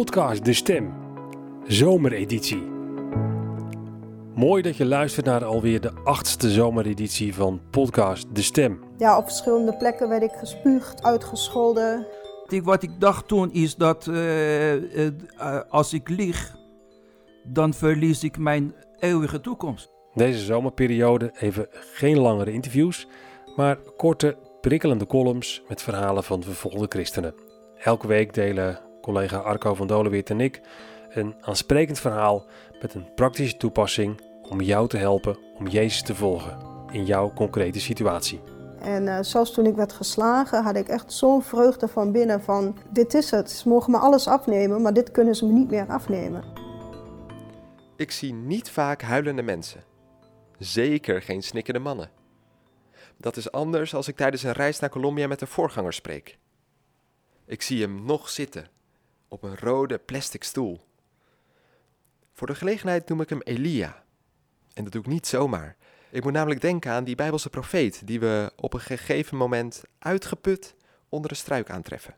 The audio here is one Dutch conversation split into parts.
podcast De Stem, zomereditie. Mooi dat je luistert naar alweer de achtste zomereditie van podcast De Stem. Ja, op verschillende plekken werd ik gespuugd, uitgescholden. Ik- Wat ik dacht toen is dat eh, eh, eh, als ik lieg, dan verlies ik mijn eeuwige toekomst. Deze zomerperiode even geen langere interviews, maar korte, prikkelende columns met verhalen van vervolgde christenen. Elke week delen collega Arco van Dolenweert en ik een aansprekend verhaal met een praktische toepassing om jou te helpen om Jezus te volgen in jouw concrete situatie. En eh, zelfs toen ik werd geslagen, had ik echt zo'n vreugde van binnen van... Dit is het, ze mogen me alles afnemen, maar dit kunnen ze me niet meer afnemen. Ik zie niet vaak huilende mensen. Zeker geen snikkende mannen. Dat is anders als ik tijdens een reis naar Colombia met een voorganger spreek. Ik zie hem nog zitten, op een rode plastic stoel. Voor de gelegenheid noem ik hem Elia. En dat doe ik niet zomaar. Ik moet namelijk denken aan die Bijbelse profeet die we op een gegeven moment uitgeput onder een struik aantreffen.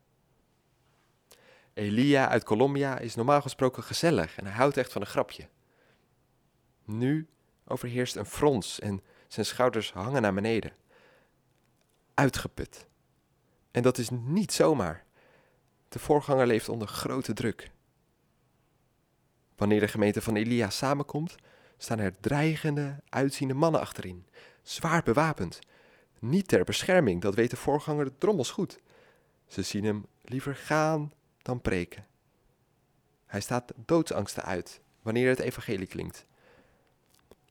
Elia uit Colombia is normaal gesproken gezellig en hij houdt echt van een grapje. Nu overheerst een frons en zijn schouders hangen naar beneden. Uitgeput. En dat is niet zomaar. De voorganger leeft onder grote druk. Wanneer de gemeente van Elia samenkomt, staan er dreigende, uitziende mannen achterin, zwaar bewapend. Niet ter bescherming, dat weet de voorganger drommels goed. Ze zien hem liever gaan dan preken. Hij staat doodsangsten uit wanneer het evangelie klinkt.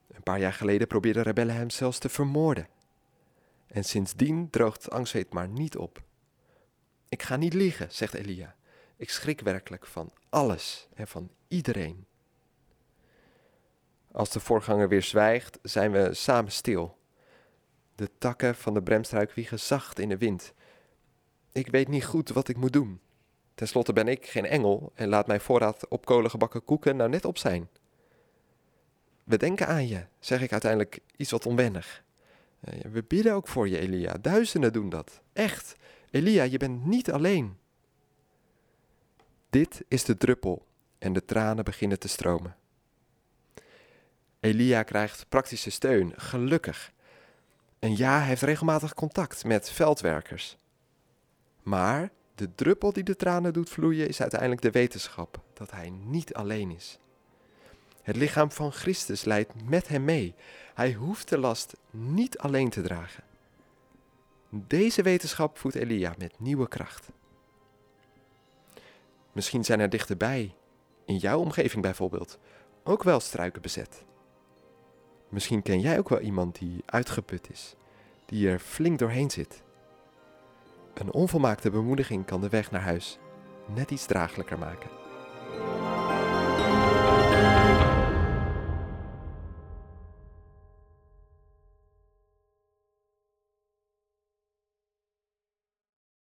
Een paar jaar geleden probeerden rebellen hem zelfs te vermoorden. En sindsdien droogt angstzweet maar niet op. Ik ga niet liegen, zegt Elia. Ik schrik werkelijk van alles en van iedereen. Als de voorganger weer zwijgt, zijn we samen stil. De takken van de bremstruik wiegen zacht in de wind. Ik weet niet goed wat ik moet doen. Ten slotte ben ik geen engel en laat mijn voorraad op kolen gebakken koeken nou net op zijn. We denken aan je, zeg ik uiteindelijk iets wat onwennig. Eh, We bidden ook voor je, Elia. Duizenden doen dat. Echt. Elia, je bent niet alleen. Dit is de druppel en de tranen beginnen te stromen. Elia krijgt praktische steun, gelukkig. En ja, hij heeft regelmatig contact met veldwerkers. Maar de druppel die de tranen doet vloeien is uiteindelijk de wetenschap dat hij niet alleen is. Het lichaam van Christus leidt met hem mee. Hij hoeft de last niet alleen te dragen. Deze wetenschap voedt Elia met nieuwe kracht. Misschien zijn er dichterbij, in jouw omgeving bijvoorbeeld, ook wel struiken bezet. Misschien ken jij ook wel iemand die uitgeput is, die er flink doorheen zit. Een onvolmaakte bemoediging kan de weg naar huis net iets draaglijker maken.